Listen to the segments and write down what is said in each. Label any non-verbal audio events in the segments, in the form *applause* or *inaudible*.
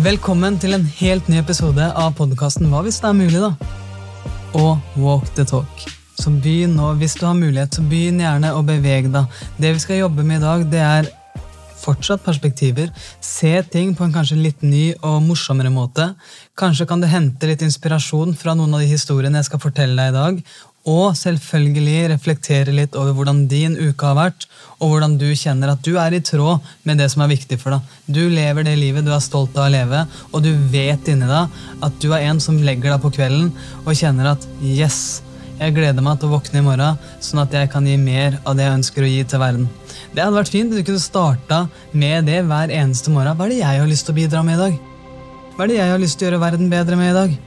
Velkommen til en helt ny episode av podkasten Hva hvis det er mulig, da? Og Walk the Talk. Så begynn nå, hvis du har mulighet, så begynn gjerne å bevege deg. Det vi skal jobbe med i dag, det er fortsatt perspektiver. Se ting på en kanskje litt ny og morsommere måte. Kanskje kan du hente litt inspirasjon fra noen av de historiene jeg skal fortelle deg i dag. Og selvfølgelig reflektere litt over hvordan din uke har vært, og hvordan du kjenner at du er i tråd med det som er viktig for deg. Du lever det livet du er stolt av å leve, og du vet inni deg at du er en som legger deg på kvelden og kjenner at yes, jeg gleder meg til å våkne i morgen, sånn at jeg kan gi mer av det jeg ønsker å gi til verden. Det hadde vært fint om du kunne starta med det hver eneste morgen. Hva er det jeg har lyst til å bidra med i dag? Hva er det jeg har lyst til å gjøre verden bedre med i dag?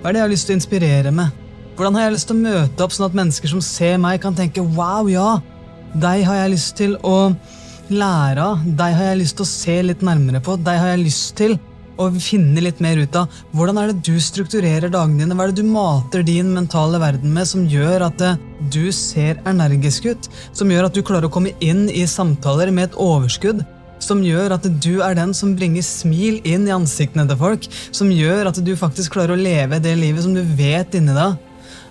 Hva er det jeg har lyst til å inspirere med? Hvordan har jeg lyst til å møte opp sånn at mennesker som ser meg, kan tenke wow, ja, deg har jeg lyst til å lære av, deg har jeg lyst til å se litt nærmere på, deg har jeg lyst til å finne litt mer ut av. Hvordan er det du strukturerer dagene dine? Hva er det du mater din mentale verden med som gjør at eh, du ser energisk ut? Som gjør at du klarer å komme inn i samtaler med et overskudd? som gjør at du er den som bringer smil inn i ansiktene til folk, som gjør at du faktisk klarer å leve det livet som du vet inni deg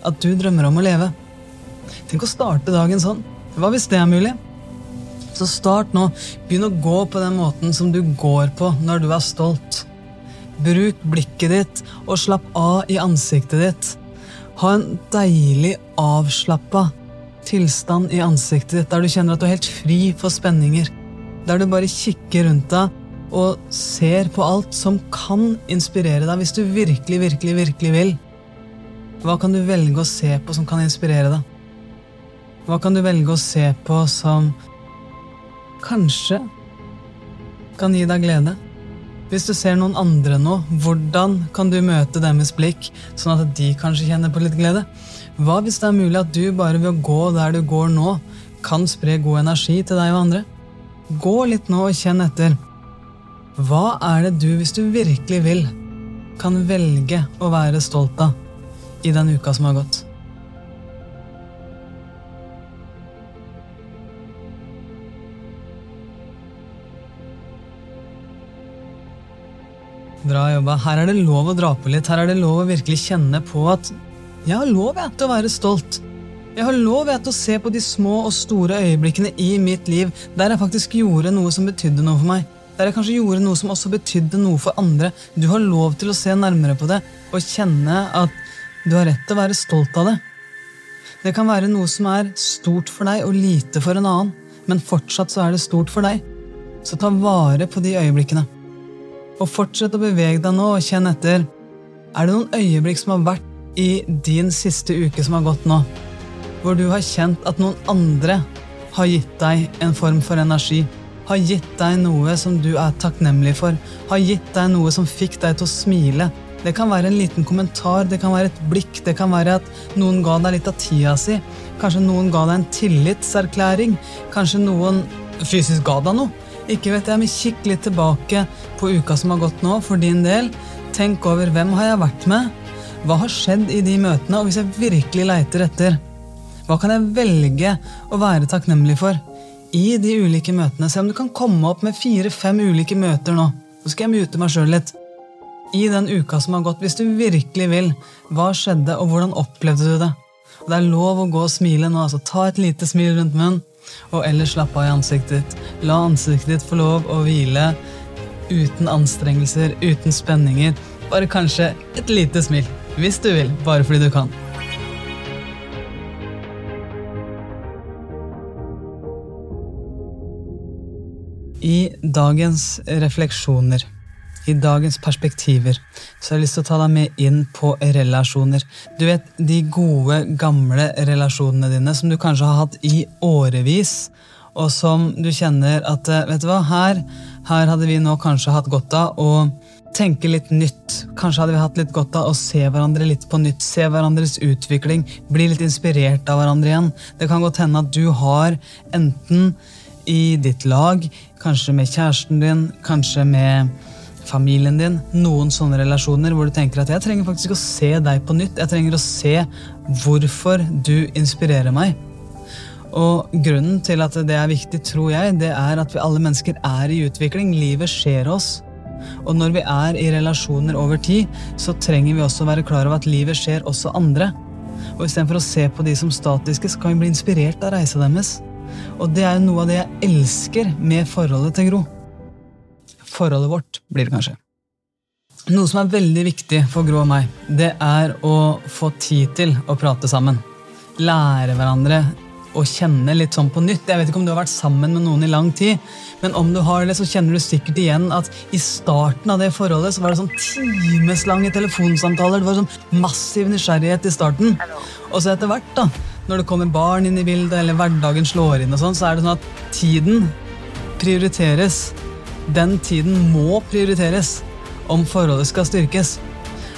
at du drømmer om å leve. Tenk å starte dagen sånn. Hva hvis det er mulig? Så start nå. Begynn å gå på den måten som du går på når du er stolt. Bruk blikket ditt og slapp av i ansiktet ditt. Ha en deilig avslappa tilstand i ansiktet ditt der du kjenner at du er helt fri for spenninger. Der du bare kikker rundt deg og ser på alt som kan inspirere deg hvis du virkelig, virkelig, virkelig vil. Hva kan du velge å se på som kan inspirere deg? Hva kan du velge å se på som kanskje kan gi deg glede? Hvis du ser noen andre nå, hvordan kan du møte deres blikk, sånn at de kanskje kjenner på litt glede? Hva hvis det er mulig at du bare ved å gå der du går nå, kan spre god energi til deg og andre? Gå litt nå og kjenn etter. Hva er det du, hvis du virkelig vil, kan velge å være stolt av? I den uka som har gått. Bra jobba. Her er det lov å dra på litt. Her er det lov å virkelig kjenne på at jeg har lov til å være stolt. Jeg har lov til å se på de små og store øyeblikkene i mitt liv der jeg faktisk gjorde noe som betydde noe for meg. Der jeg kanskje gjorde noe som også betydde noe for andre. Du har lov til å se nærmere på det og kjenne at du har rett til å være stolt av det. Det kan være noe som er stort for deg og lite for en annen, men fortsatt så er det stort for deg. Så ta vare på de øyeblikkene. Og fortsett å bevege deg nå og kjenn etter. Er det noen øyeblikk som har vært i din siste uke som har gått nå, hvor du har kjent at noen andre har gitt deg en form for energi? Har gitt deg noe som du er takknemlig for? Har gitt deg noe som fikk deg til å smile? Det kan være en liten kommentar, det kan være et blikk, det kan være at noen ga deg litt av tida si. Kanskje noen ga deg en tillitserklæring. Kanskje noen fysisk ga deg noe. Ikke vet jeg, men Kikk litt tilbake på uka som har gått nå, for din del. Tenk over hvem har jeg vært med? Hva har skjedd i de møtene? Og hvis jeg virkelig leiter etter, hva kan jeg velge å være takknemlig for? I de ulike møtene. Se om du kan komme opp med fire-fem ulike møter nå. Så skal jeg mute meg sjøl litt i den uka som har gått, hvis du virkelig vil. Hva skjedde, og hvordan opplevde du det? Og Det er lov å gå og smile nå. altså Ta et lite smil rundt munnen, og ellers slapp av i ansiktet ditt. La ansiktet ditt få lov å hvile uten anstrengelser, uten spenninger. Bare kanskje et lite smil, hvis du vil, bare fordi du kan. I dagens refleksjoner i dagens perspektiver så har jeg lyst til å ta deg med inn på relasjoner. Du vet, De gode, gamle relasjonene dine som du kanskje har hatt i årevis, og som du kjenner at eh, vet du hva, her, her hadde vi nå kanskje hatt godt av å tenke litt nytt. Kanskje hadde vi hatt litt godt av å se hverandre litt på nytt. Se hverandres utvikling. Bli litt inspirert av hverandre igjen. Det kan godt hende at du har enten i ditt lag, kanskje med kjæresten din, kanskje med familien din, noen sånne relasjoner hvor du tenker at jeg trenger faktisk å se deg på nytt. Jeg trenger å se hvorfor du inspirerer meg. Og grunnen til at det er viktig, tror jeg, det er at vi alle mennesker er i utvikling. Livet skjer oss. Og når vi er i relasjoner over tid, så trenger vi også å være klar over at livet skjer også andre. Og istedenfor å se på de som statiske, så kan vi bli inspirert av reisa deres. Og det er jo noe av det jeg elsker med forholdet til Gro. Forholdet vårt, blir det kanskje. Noe som er veldig viktig for Gro og meg, det er å få tid til å prate sammen. Lære hverandre å kjenne litt sånn på nytt. Jeg vet ikke om du har vært sammen med noen i lang tid, men om du har det, så kjenner du sikkert igjen at i starten av det forholdet så var det sånn timeslange telefonsamtaler. Det var sånn massiv nysgjerrighet i starten. Og så etter hvert, da, når det kommer barn inn i bildet, eller hverdagen slår inn, og sånn, så er det sånn at tiden prioriteres. Den tiden må prioriteres om forholdet skal styrkes.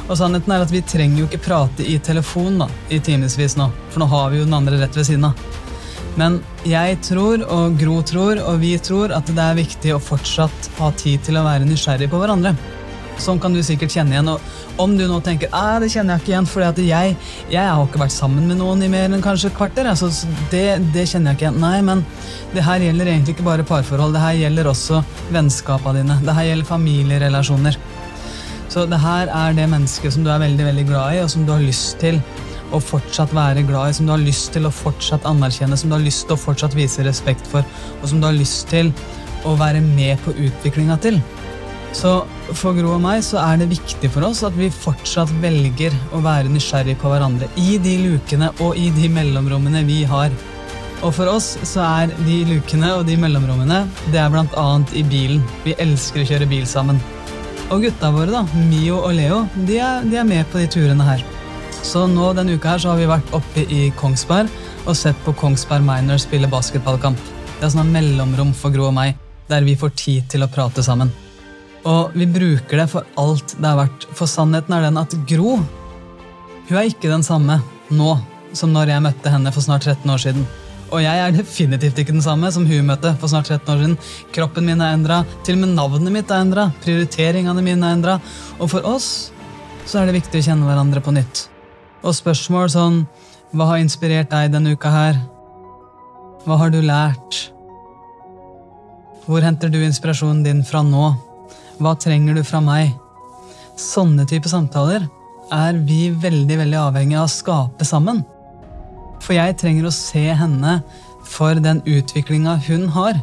Og sannheten er at Vi trenger jo ikke prate i telefon da, i timevis nå, for nå har vi jo den andre rett ved siden av. Men jeg tror, og Gro tror, og vi tror at det er viktig å fortsatt ha tid til å være nysgjerrig på hverandre. Sånn kan du sikkert kjenne igjen. Og om du nå tenker at det kjenner jeg ikke igjen, for jeg, jeg har ikke vært sammen med noen i mer enn kanskje et kvarter. Altså, det, det, kjenner jeg ikke igjen. Nei, men det her gjelder egentlig ikke bare parforhold. Det her gjelder også vennskapene dine. Det her gjelder familierelasjoner. Så det her er det mennesket som du er veldig, veldig glad i, og som du har lyst til å fortsatt være glad i, som du har lyst til å fortsatt anerkjenne, som du har lyst til å fortsatt vise respekt for, og som du har lyst til å være med på utviklinga til. Så for Gro og meg så er det viktig for oss at vi fortsatt velger å være nysgjerrig på hverandre i de lukene og i de mellomrommene vi har. Og for oss så er de lukene og de mellomrommene det er bl.a. i bilen. Vi elsker å kjøre bil sammen. Og gutta våre, da, Mio og Leo, de er, de er med på de turene her. Så nå denne uka her så har vi vært oppe i Kongsberg og sett på Kongsberg Miners spille basketballkamp. Det er sånn mellomrom for Gro og meg, der vi får tid til å prate sammen. Og vi bruker det for alt det er verdt. For sannheten er den at Gro hun er ikke den samme nå som når jeg møtte henne for snart 13 år siden. Og jeg er definitivt ikke den samme som hun møtte for snart 13 år siden. Kroppen min er endra, til og med navnet mitt er endra, prioriteringene mine er endra. Og for oss så er det viktig å kjenne hverandre på nytt. Og spørsmål sånn Hva har inspirert deg denne uka her? Hva har du lært? Hvor henter du inspirasjonen din fra nå? Hva trenger du fra meg? Sånne type samtaler er vi veldig veldig avhengig av å skape sammen. For jeg trenger å se henne for den utviklinga hun har.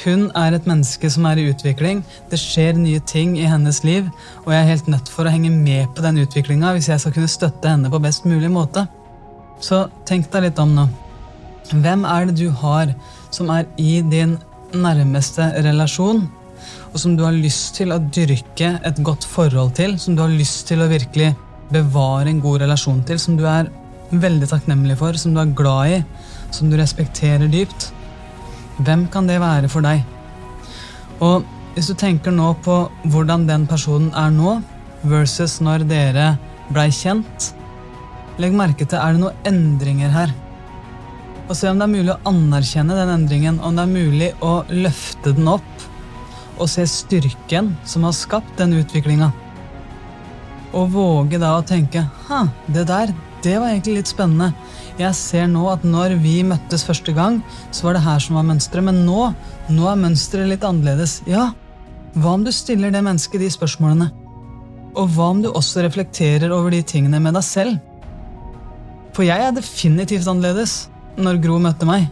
Hun er et menneske som er i utvikling. Det skjer nye ting i hennes liv, og jeg er helt nødt for å henge med på den utviklinga hvis jeg skal kunne støtte henne på best mulig måte. Så tenk deg litt om nå. Hvem er det du har som er i din nærmeste relasjon? Og som du har lyst til å dyrke et godt forhold til, som du har lyst til å virkelig bevare en god relasjon til, som du er veldig takknemlig for, som du er glad i, som du respekterer dypt. Hvem kan det være for deg? Og hvis du tenker nå på hvordan den personen er nå, versus når dere blei kjent, legg merke til er det noen endringer her. Og se om det er mulig å anerkjenne den endringen, om det er mulig å løfte den opp og se styrken som har skapt den utviklinga. Og våge da å tenke ha, det der, det var egentlig litt spennende. Jeg ser nå at når vi møttes første gang, så var det her som var mønsteret. Men nå, nå er mønsteret litt annerledes. Ja, hva om du stiller det mennesket de spørsmålene? Og hva om du også reflekterer over de tingene med deg selv? For jeg er definitivt annerledes når Gro møtte meg.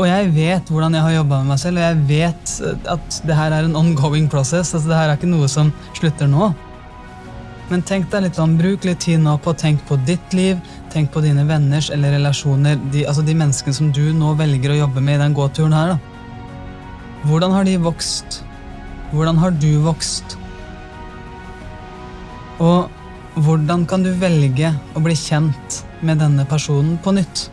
Og jeg vet hvordan jeg har jobba med meg selv, og jeg vet at det her er en ongoing process. altså Det her er ikke noe som slutter nå. Men tenk deg litt om, bruk litt tid nå på å tenke på ditt liv, tenk på dine venners eller relasjoner, de, altså de menneskene som du nå velger å jobbe med i den gåturen her. da. Hvordan har de vokst? Hvordan har du vokst? Og hvordan kan du velge å bli kjent med denne personen på nytt?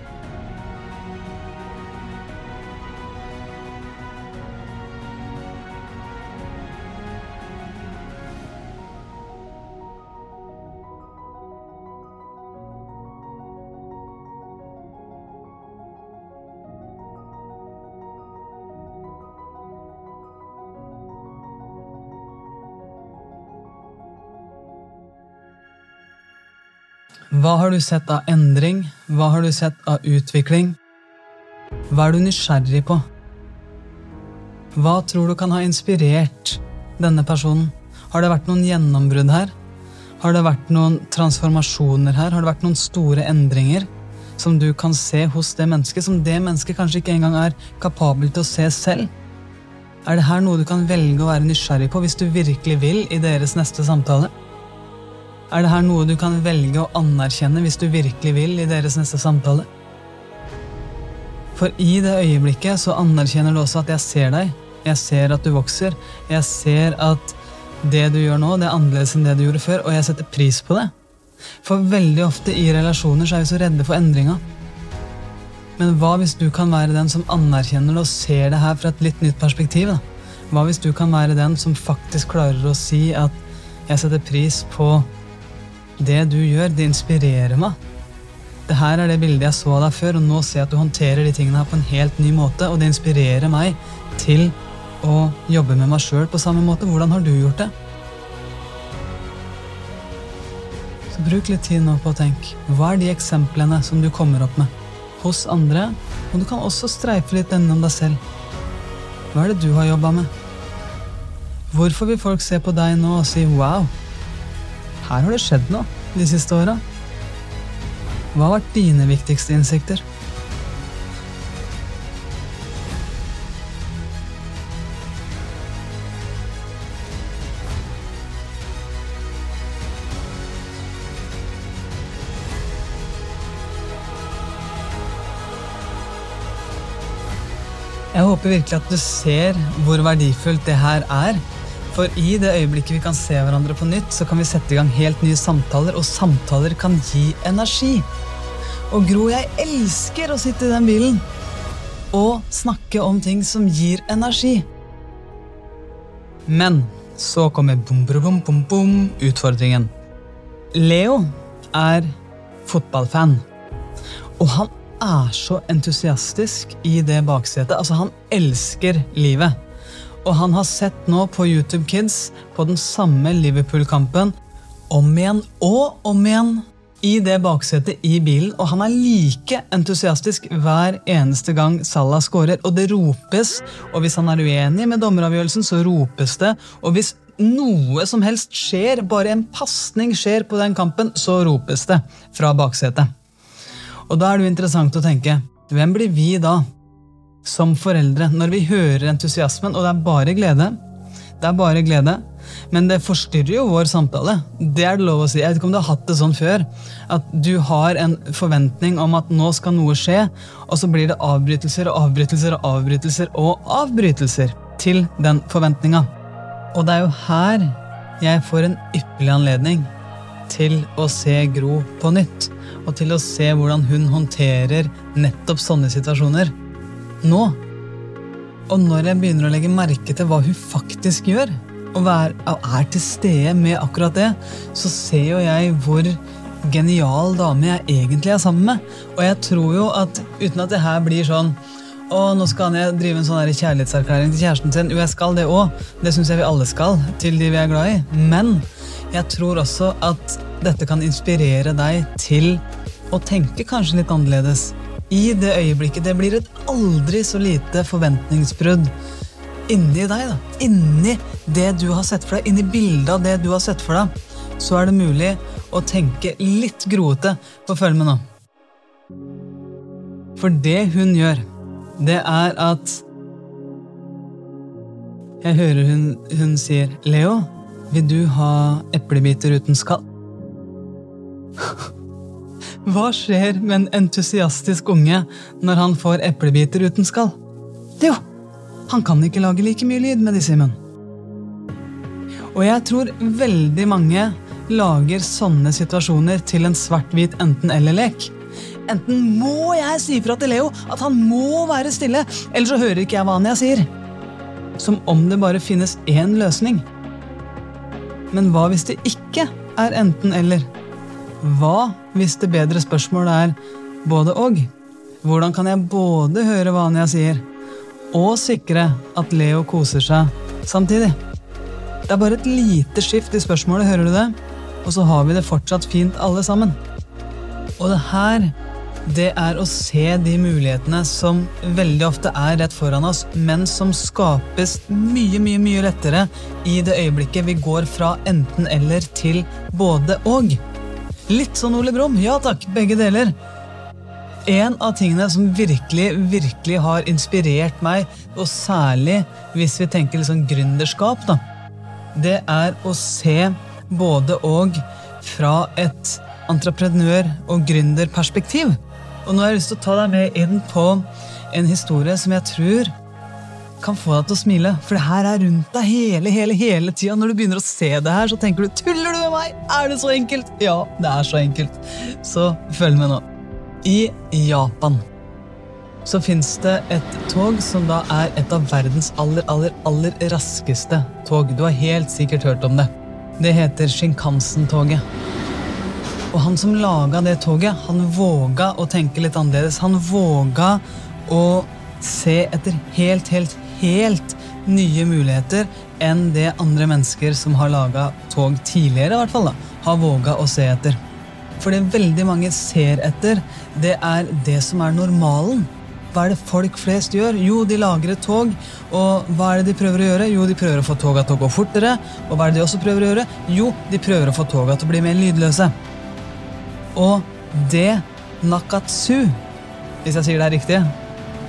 Hva har du sett av endring? Hva har du sett av utvikling? Hva er du nysgjerrig på? Hva tror du kan ha inspirert denne personen? Har det vært noen gjennombrudd her? Har det vært noen transformasjoner her? Har det vært noen store endringer som du kan se hos det mennesket, som det mennesket kanskje ikke engang er kapabel til å se selv? Er det her noe du kan velge å være nysgjerrig på hvis du virkelig vil i deres neste samtale? Er det her noe du kan velge å anerkjenne hvis du virkelig vil i deres neste samtale? For i det øyeblikket så anerkjenner du også at jeg ser deg, jeg ser at du vokser, jeg ser at det du gjør nå, det er annerledes enn det du gjorde før, og jeg setter pris på det. For veldig ofte i relasjoner så er vi så redde for endringa. Men hva hvis du kan være den som anerkjenner det og ser det her fra et litt nytt perspektiv? da? Hva hvis du kan være den som faktisk klarer å si at 'jeg setter pris på det du gjør, det inspirerer meg'. Det her er det bildet jeg så av deg før, og nå ser jeg at du håndterer de tingene her på en helt ny måte, og det inspirerer meg til å jobbe med meg sjøl på samme måte. Hvordan har du gjort det? Så Bruk litt tid nå på å tenke. Hva er de eksemplene som du kommer opp med hos andre? Og du kan også streife litt innom deg selv. Hva er det du har jobba med? Hvorfor vil folk se på deg nå og si 'wow'? Her har det skjedd noe de siste åra. Hva har vært dine viktigste innsikter? Jeg håper virkelig at du ser hvor verdifullt det her er. For i det øyeblikket vi kan se hverandre på nytt, så kan vi sette i gang helt nye samtaler, og samtaler kan gi energi. Og Gro, jeg elsker å sitte i den bilen og snakke om ting som gir energi. Men så kommer bom, bom, bom, bom, utfordringen. Leo er fotballfan, og han er så entusiastisk i det baksetet. Altså, han elsker livet. Og han har sett nå på YouTube Kids på den samme Liverpool-kampen om igjen og om igjen i det baksetet i bilen, og han er like entusiastisk hver eneste gang Salah scorer. Og det ropes, og hvis han er uenig med dommeravgjørelsen, så ropes det. Og hvis noe som helst skjer, bare en pasning skjer på den kampen, så ropes det fra baksetet. Og da er det jo interessant å tenke hvem blir vi da, som foreldre, når vi hører entusiasmen, og det er bare glede? Det er bare glede, men det forstyrrer jo vår samtale. Det er det lov å si. Jeg vet ikke om du har hatt det sånn før. At du har en forventning om at nå skal noe skje, og så blir det avbrytelser og avbrytelser og avbrytelser og avbrytelser til den forventninga. Og det er jo her jeg får en ypperlig anledning til å se Gro på nytt og til å se hvordan hun håndterer nettopp sånne situasjoner nå. Og når jeg begynner å legge merke til hva hun faktisk gjør, og er til stede med akkurat det, så ser jo jeg hvor genial dame jeg egentlig er sammen med. Og jeg tror jo at uten at det her blir sånn å, nå skal han drive en sånn kjærlighetserklæring til kjæresten sin. Jo, jeg skal det òg. Det syns jeg vi alle skal. Til de vi er glad i. Men jeg tror også at dette kan inspirere deg til å tenke kanskje litt annerledes. I det øyeblikket det blir et aldri så lite forventningsbrudd inni deg, da. inni det du har sett for deg, inni bildet av det du har sett for deg, så er det mulig å tenke litt groete på følg med nå. For det hun gjør, det er at Jeg hører hun, hun sier 'Leo, vil du ha eplebiter uten skall?' *laughs* Hva skjer med en entusiastisk unge når han får eplebiter uten skall? Jo, han kan ikke lage like mye lyd med disse i munnen. Og jeg tror veldig mange lager sånne situasjoner til en svart-hvit enten-eller-lek. Enten må jeg si fra til Leo at han må være stille, eller så hører ikke jeg hva han jeg sier. Som om det bare finnes én løsning. Men hva hvis det ikke er enten-eller? Hva hvis det bedre spørsmålet er både og? Hvordan kan jeg både høre hva Anja sier, og sikre at Leo koser seg samtidig? Det er bare et lite skift i spørsmålet, hører du det? Og så har vi det fortsatt fint alle sammen. Og det her det er å se de mulighetene som veldig ofte er rett foran oss, men som skapes mye, mye, mye lettere i det øyeblikket vi går fra enten-eller til både-og. Litt sånn Ole Brumm. Ja takk, begge deler. En av tingene som virkelig, virkelig har inspirert meg, og særlig hvis vi tenker sånn gründerskap, da, det er å se både-og fra et entreprenør- og gründerperspektiv. Og nå har jeg lyst til å ta deg med inn på en historie som jeg tror kan få deg til å smile. For det her er rundt deg hele hele, hele tida. Når du begynner å se det her, så tenker du 'tuller du med meg?' Er det så enkelt? Ja, det er så enkelt. Så følg med nå. I Japan så fins det et tog som da er et av verdens aller, aller, aller raskeste tog. Du har helt sikkert hørt om det. Det heter Shinkansen-toget. Og han som laga det toget, han våga å tenke litt annerledes. Han våga å se etter helt, helt, helt nye muligheter enn det andre mennesker som har laga tog tidligere, i hvert fall da, har våga å se etter. For det veldig mange ser etter, det er det som er normalen. Hva er det folk flest gjør? Jo, de lager et tog. Og hva er det de prøver å gjøre? Jo, de prøver å få toga til å gå fortere. Og hva er det de også prøver å gjøre? Jo, de prøver å få toga til å bli mer lydløse. Og det Nakatsu, hvis jeg sier det er riktig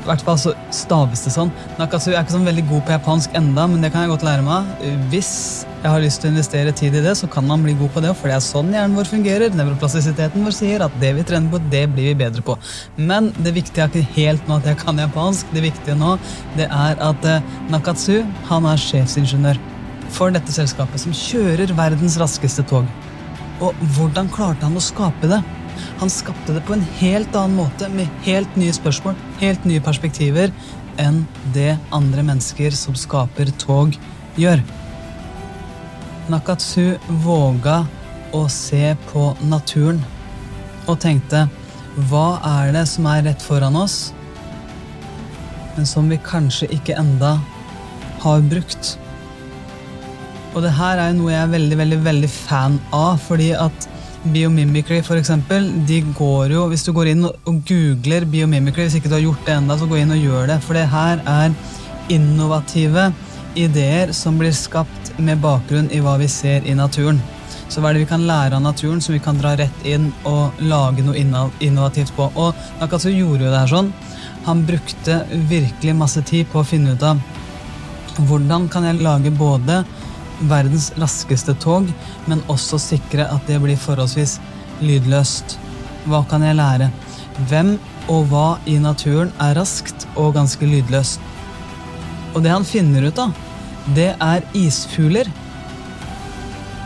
i hvert fall så staves det sånn. Nakatsu er ikke sånn veldig god på japansk enda, men det kan jeg godt lære meg. Hvis jeg har lyst til å investere tid i det, så kan man bli god på det, for det er sånn hjernen vår fungerer. Nevroplastisiteten vår sier at det vi trener på, det blir vi bedre på. Men det viktige er ikke helt nå at jeg kan japansk. Det viktige nå det er at eh, Nakatsu han er sjefsingeniør for dette selskapet, som kjører verdens raskeste tog. Og hvordan klarte han å skape det? Han skapte det på en helt annen måte, med helt nye spørsmål, helt nye perspektiver, enn det andre mennesker som skaper tog, gjør. Nakatsu våga å se på naturen og tenkte hva er det som er rett foran oss, men som vi kanskje ikke enda har brukt? Og det her er jo noe jeg er veldig, veldig, veldig fan av, fordi at Biomimicry, for eksempel, de går jo Hvis du går inn og googler biomimicry, hvis ikke du har gjort det enda, så gå inn og gjør det. For det her er innovative ideer som blir skapt med bakgrunn i hva vi ser i naturen. Så hva er det vi kan lære av naturen som vi kan dra rett inn og lage noe innovativt på? Og Nakatsu gjorde jo det her sånn. Han brukte virkelig masse tid på å finne ut av hvordan kan jeg lage både verdens raskeste tog, men også sikre at det blir forholdsvis lydløst. Hva kan jeg lære? Hvem og hva i naturen er raskt og ganske lydløst? Og det han finner ut av, det er isfugler.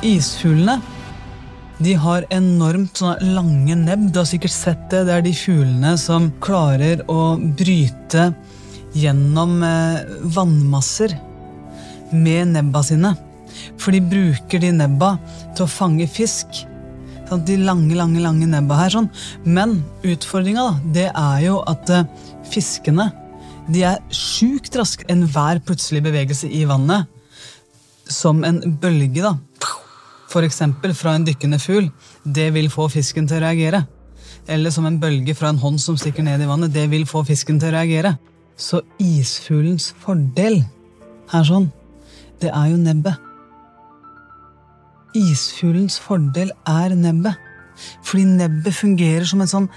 Isfuglene de har enormt lange nebb. Du har sikkert sett det. Det er de fuglene som klarer å bryte gjennom eh, vannmasser med nebba sine. For de bruker de nebba til å fange fisk. Sånn, de lange, lange lange nebba her. Sånn. Men utfordringa er jo at uh, fiskene de er sjukt raske. Enhver plutselig bevegelse i vannet, som en bølge, da, eksempel fra en dykkende fugl, det vil få fisken til å reagere. Eller som en bølge fra en hånd som stikker ned i vannet, det vil få fisken til å reagere. Så isfuglens fordel her sånn, det er jo nebbet. Isfuglens fordel er nebbet. Fordi nebbet fungerer som en sånn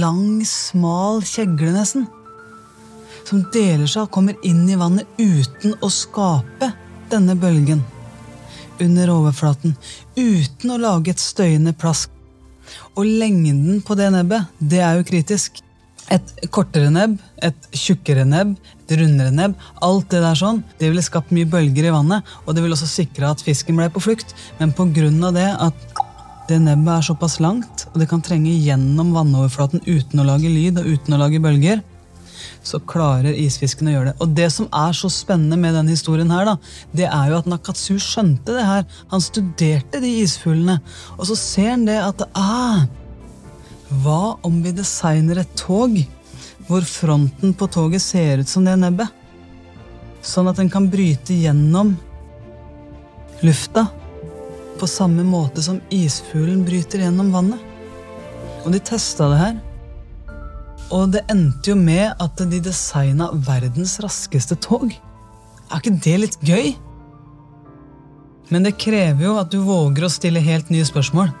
lang, smal kjegle, nesten. Som deler seg og kommer inn i vannet uten å skape denne bølgen under overflaten. Uten å lage et støyende plask. Og lengden på det nebbet, det er jo kritisk. Et kortere nebb, et tjukkere nebb, et rundere nebb, alt det der sånn, det ville skapt mye bølger i vannet, og det ville også sikre at fisken ble på flukt. Men pga. det at det nebbet er såpass langt, og det kan trenge gjennom vannoverflaten uten å lage lyd og uten å lage bølger, så klarer isfisken å gjøre det. Og det som er så spennende med denne historien, her, da, det er jo at Nakatsu skjønte det her. Han studerte de isfuglene, og så ser han det at ah, hva om vi designer et tog hvor fronten på toget ser ut som det nebbet? Sånn at den kan bryte gjennom lufta på samme måte som isfuglen bryter gjennom vannet. Og de testa det her. Og det endte jo med at de designa verdens raskeste tog. Er ikke det litt gøy? Men det krever jo at du våger å stille helt nye spørsmål.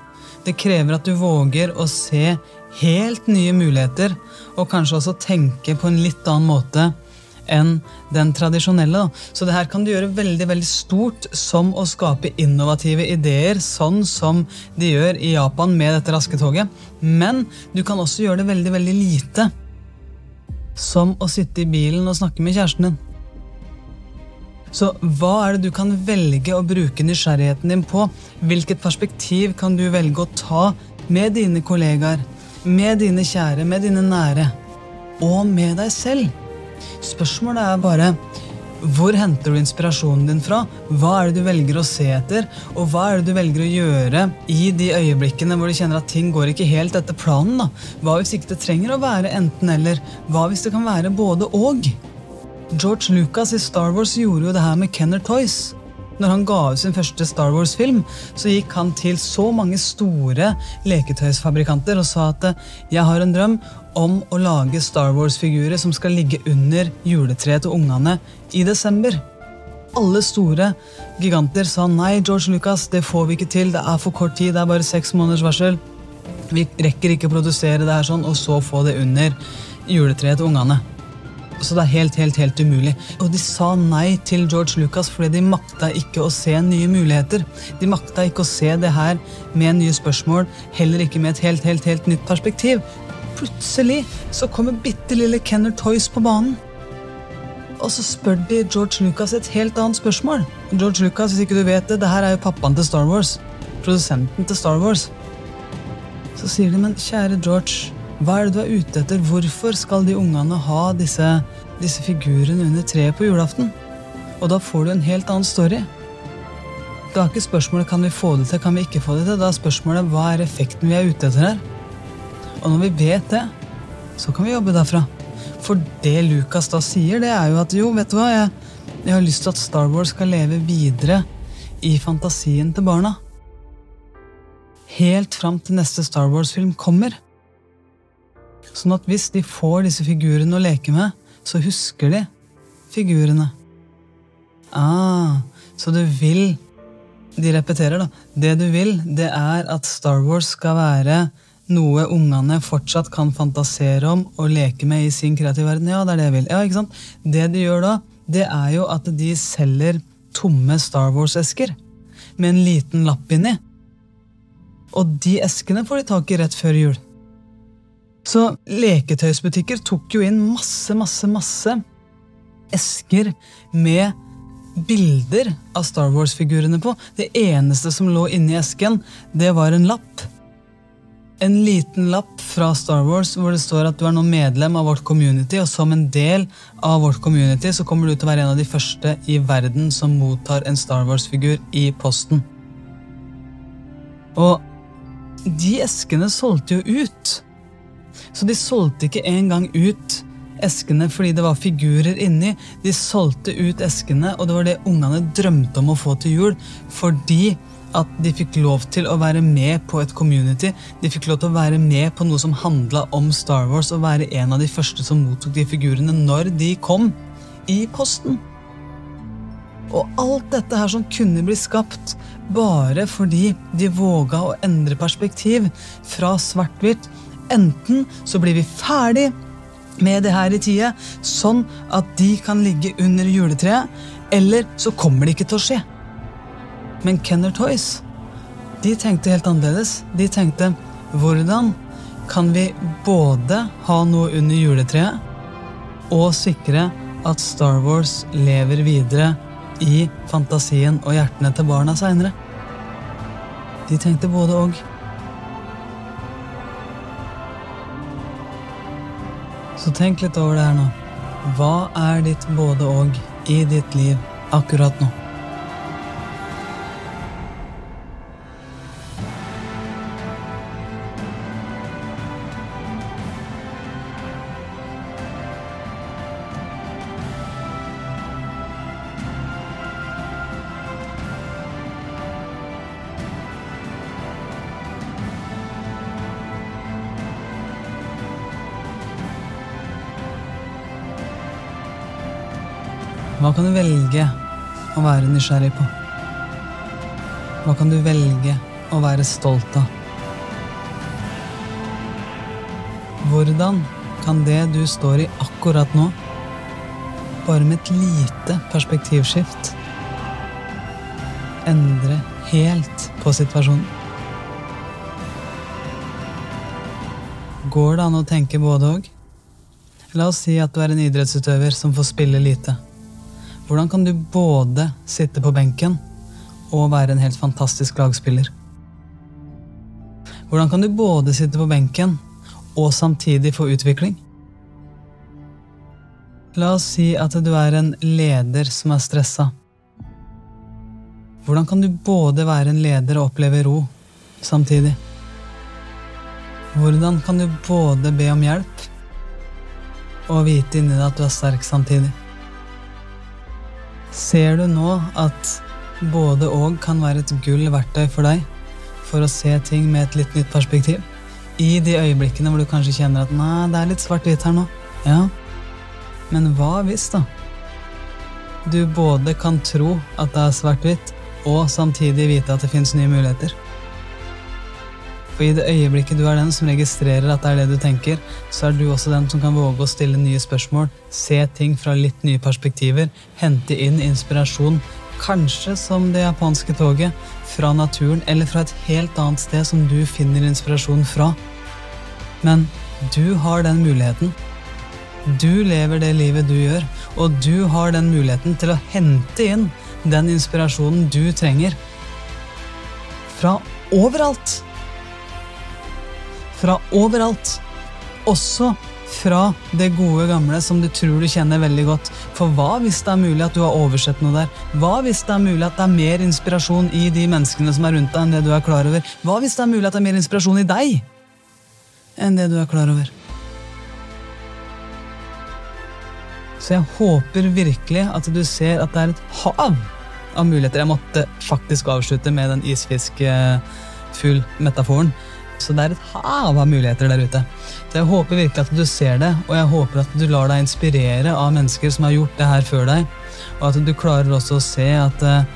Det krever at du våger å se helt nye muligheter, og kanskje også tenke på en litt annen måte enn den tradisjonelle. Så det her kan du gjøre veldig veldig stort, som å skape innovative ideer, sånn som de gjør i Japan med dette raske toget. Men du kan også gjøre det veldig, veldig lite. Som å sitte i bilen og snakke med kjæresten din. Så hva er det du kan velge å bruke nysgjerrigheten din på? Hvilket perspektiv kan du velge å ta med dine kollegaer, med dine kjære, med dine nære, og med deg selv? Spørsmålet er bare hvor henter du inspirasjonen din fra? Hva er det du velger å se etter? Og hva er det du velger å gjøre i de øyeblikkene hvor du kjenner at ting går ikke helt etter planen? da? Hva hvis ikke det trenger å være enten-eller? Hva hvis det kan være både og? George Lucas i Star Wars gjorde jo det her med Kenner Toys. Når han ga ut sin første Star Wars-film, så gikk han til så mange store leketøysfabrikanter og sa at jeg har en drøm om å lage Star Wars-figurer som skal ligge under juletreet til ungene i desember. Alle store giganter sa nei, George Lucas, det får vi ikke til. Det er for kort tid. Det er bare seks måneders varsel. Vi rekker ikke å produsere det her sånn, og så få det under juletreet til ungene. Så det er helt, helt, helt umulig. Og de sa nei til George Lucas fordi de makta ikke å se nye muligheter. De makta ikke å se det her med nye spørsmål, heller ikke med et helt, helt, helt nytt perspektiv. Plutselig så kommer bitte lille Kenner Toys på banen. Og så spør de George Lucas et helt annet spørsmål. George Lucas, hvis ikke du vet det, det her er jo pappaen til Star Wars. Produsenten til Star Wars. Så sier de, men kjære George, hva er det du er ute etter? Hvorfor skal de ungene ha disse, disse figurene under treet på julaften? Og da får du en helt annen story. Da er ikke spørsmålet kan vi få det til, kan vi ikke få det til. Da er spørsmålet hva er effekten vi er ute etter her? Og når vi vet det, så kan vi jobbe derfra. For det Lucas da sier, det er jo at jo, vet du hva, jeg, jeg har lyst til at Star Wars skal leve videre i fantasien til barna. Helt fram til neste Star Wars-film kommer. Sånn at hvis de får disse figurene å leke med, så husker de figurene. Ah, så du vil De repeterer, da. Det du vil, det er at Star Wars skal være noe ungene fortsatt kan fantasere om og leke med i sin kreative verden. Ja, det er det jeg vil. Ja, ikke sant? Det de gjør da, det er jo at de selger tomme Star Wars-esker med en liten lapp inni. Og de eskene får de tak i rett før jul. Så leketøysbutikker tok jo inn masse, masse, masse esker med bilder av Star Wars-figurene på. Det eneste som lå inni esken, det var en lapp. En liten lapp fra Star Wars hvor det står at du er nå medlem av vårt community, og som en del av vårt community så kommer du til å være en av de første i verden som mottar en Star Wars-figur i posten. Og de eskene solgte jo ut. Så de solgte ikke engang ut eskene fordi det var figurer inni. De solgte ut eskene, og det var det ungene drømte om å få til jul. Fordi at de fikk lov til å være med på et community. De fikk lov til å være med på noe som handla om Star Wars, og være en av de første som mottok de figurene når de kom i posten. Og alt dette her som kunne bli skapt bare fordi de våga å endre perspektiv fra svart-hvitt Enten så blir vi ferdig med det her i tide, sånn at de kan ligge under juletreet, eller så kommer det ikke til å skje. Men Kenner Toys de tenkte helt annerledes. De tenkte hvordan kan vi både ha noe under juletreet og sikre at Star Wars lever videre i fantasien og hjertene til barna seinere? De tenkte både og. Så tenk litt over det her nå. Hva er ditt både og i ditt liv akkurat nå? Hva kan du velge å være nysgjerrig på? Hva kan du velge å være stolt av? Hvordan kan det du står i akkurat nå, bare med et lite perspektivskift, endre helt på situasjonen? Går det an å tenke både og? La oss si at du er en idrettsutøver som får spille lite. Hvordan kan du både sitte på benken og være en helt fantastisk lagspiller? Hvordan kan du både sitte på benken og samtidig få utvikling? La oss si at du er en leder som er stressa. Hvordan kan du både være en leder og oppleve ro samtidig? Hvordan kan du både be om hjelp og vite inni deg at du er sterk samtidig? Ser du nå at både og kan være et gull verktøy for deg for å se ting med et litt nytt perspektiv? I de øyeblikkene hvor du kanskje kjenner at nei, det er litt svart-hvitt her nå. Ja, men hva hvis, da? Du både kan tro at det er svart-hvitt, og samtidig vite at det fins nye muligheter. For i det øyeblikket du er den som registrerer at det er det du tenker, så er du også den som kan våge å stille nye spørsmål, se ting fra litt nye perspektiver, hente inn inspirasjon, kanskje som det japanske toget, fra naturen eller fra et helt annet sted som du finner inspirasjon fra. Men du har den muligheten. Du lever det livet du gjør, og du har den muligheten til å hente inn den inspirasjonen du trenger. Fra overalt fra overalt. Også fra det gode gamle som du tror du kjenner veldig godt. For hva hvis det er mulig at du har oversett noe der? Hva hvis det er mulig at det er mer inspirasjon i de menneskene som er rundt deg, enn det du er klar over? Hva hvis det er mulig at det er mer inspirasjon i deg enn det du er klar over? Så jeg håper virkelig at du ser at det er et hav av muligheter. Jeg måtte faktisk avslutte med den isfiskfugl-metaforen. Så det er et hav av muligheter der ute. Så jeg håper virkelig at du ser det, og jeg håper at du lar deg inspirere av mennesker som har gjort det her før deg, og at du klarer også å se at uh,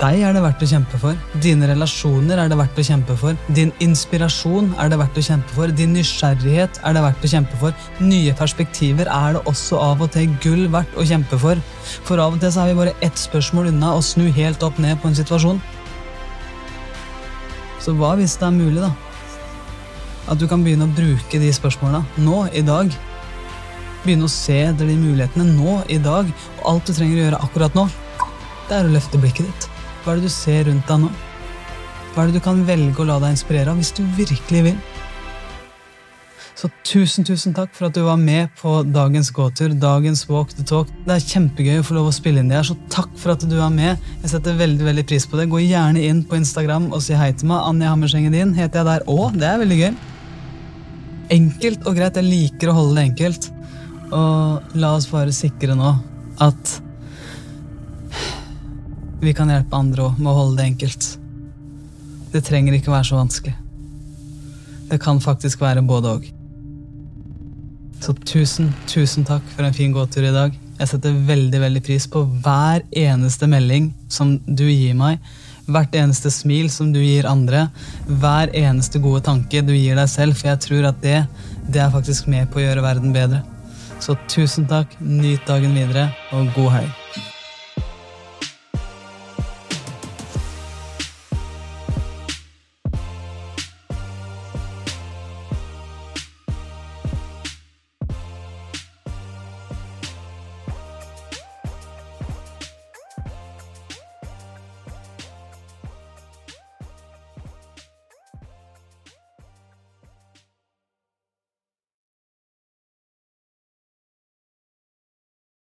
deg er det verdt å kjempe for. Dine relasjoner er det verdt å kjempe for. Din inspirasjon er det verdt å kjempe for. Din nysgjerrighet er det verdt å kjempe for. Nye perspektiver er det også av og til gull verdt å kjempe for. For av og til så er vi bare ett spørsmål unna å snu helt opp ned på en situasjon. Så hva hvis det er mulig, da? At du kan begynne å bruke de spørsmåla nå, i dag. Begynne å se etter de mulighetene nå, i dag. Og alt du trenger å gjøre akkurat nå, det er å løfte blikket ditt. Hva er det du ser rundt deg nå? Hva er det du kan velge å la deg inspirere av hvis du virkelig vil? Så tusen, tusen takk for at du var med på dagens gåtur, dagens walk the talk. Det er kjempegøy å få lov å spille inn det her, så takk for at du er med. Jeg setter veldig veldig pris på det. Gå gjerne inn på Instagram og si hei til meg. Anja Hammersengen din heter jeg der òg. Det er veldig gøy. Enkelt og greit. Jeg liker å holde det enkelt. Og la oss bare sikre nå at vi kan hjelpe andre òg med å holde det enkelt. Det trenger ikke være så vanskelig. Det kan faktisk være både òg. Så tusen, tusen takk for en fin gåtur i dag. Jeg setter veldig veldig pris på hver eneste melding som du gir meg. Hvert eneste smil som du gir andre. Hver eneste gode tanke du gir deg selv. For jeg tror at det, det er faktisk med på å gjøre verden bedre. Så tusen takk, nyt dagen videre, og god helg.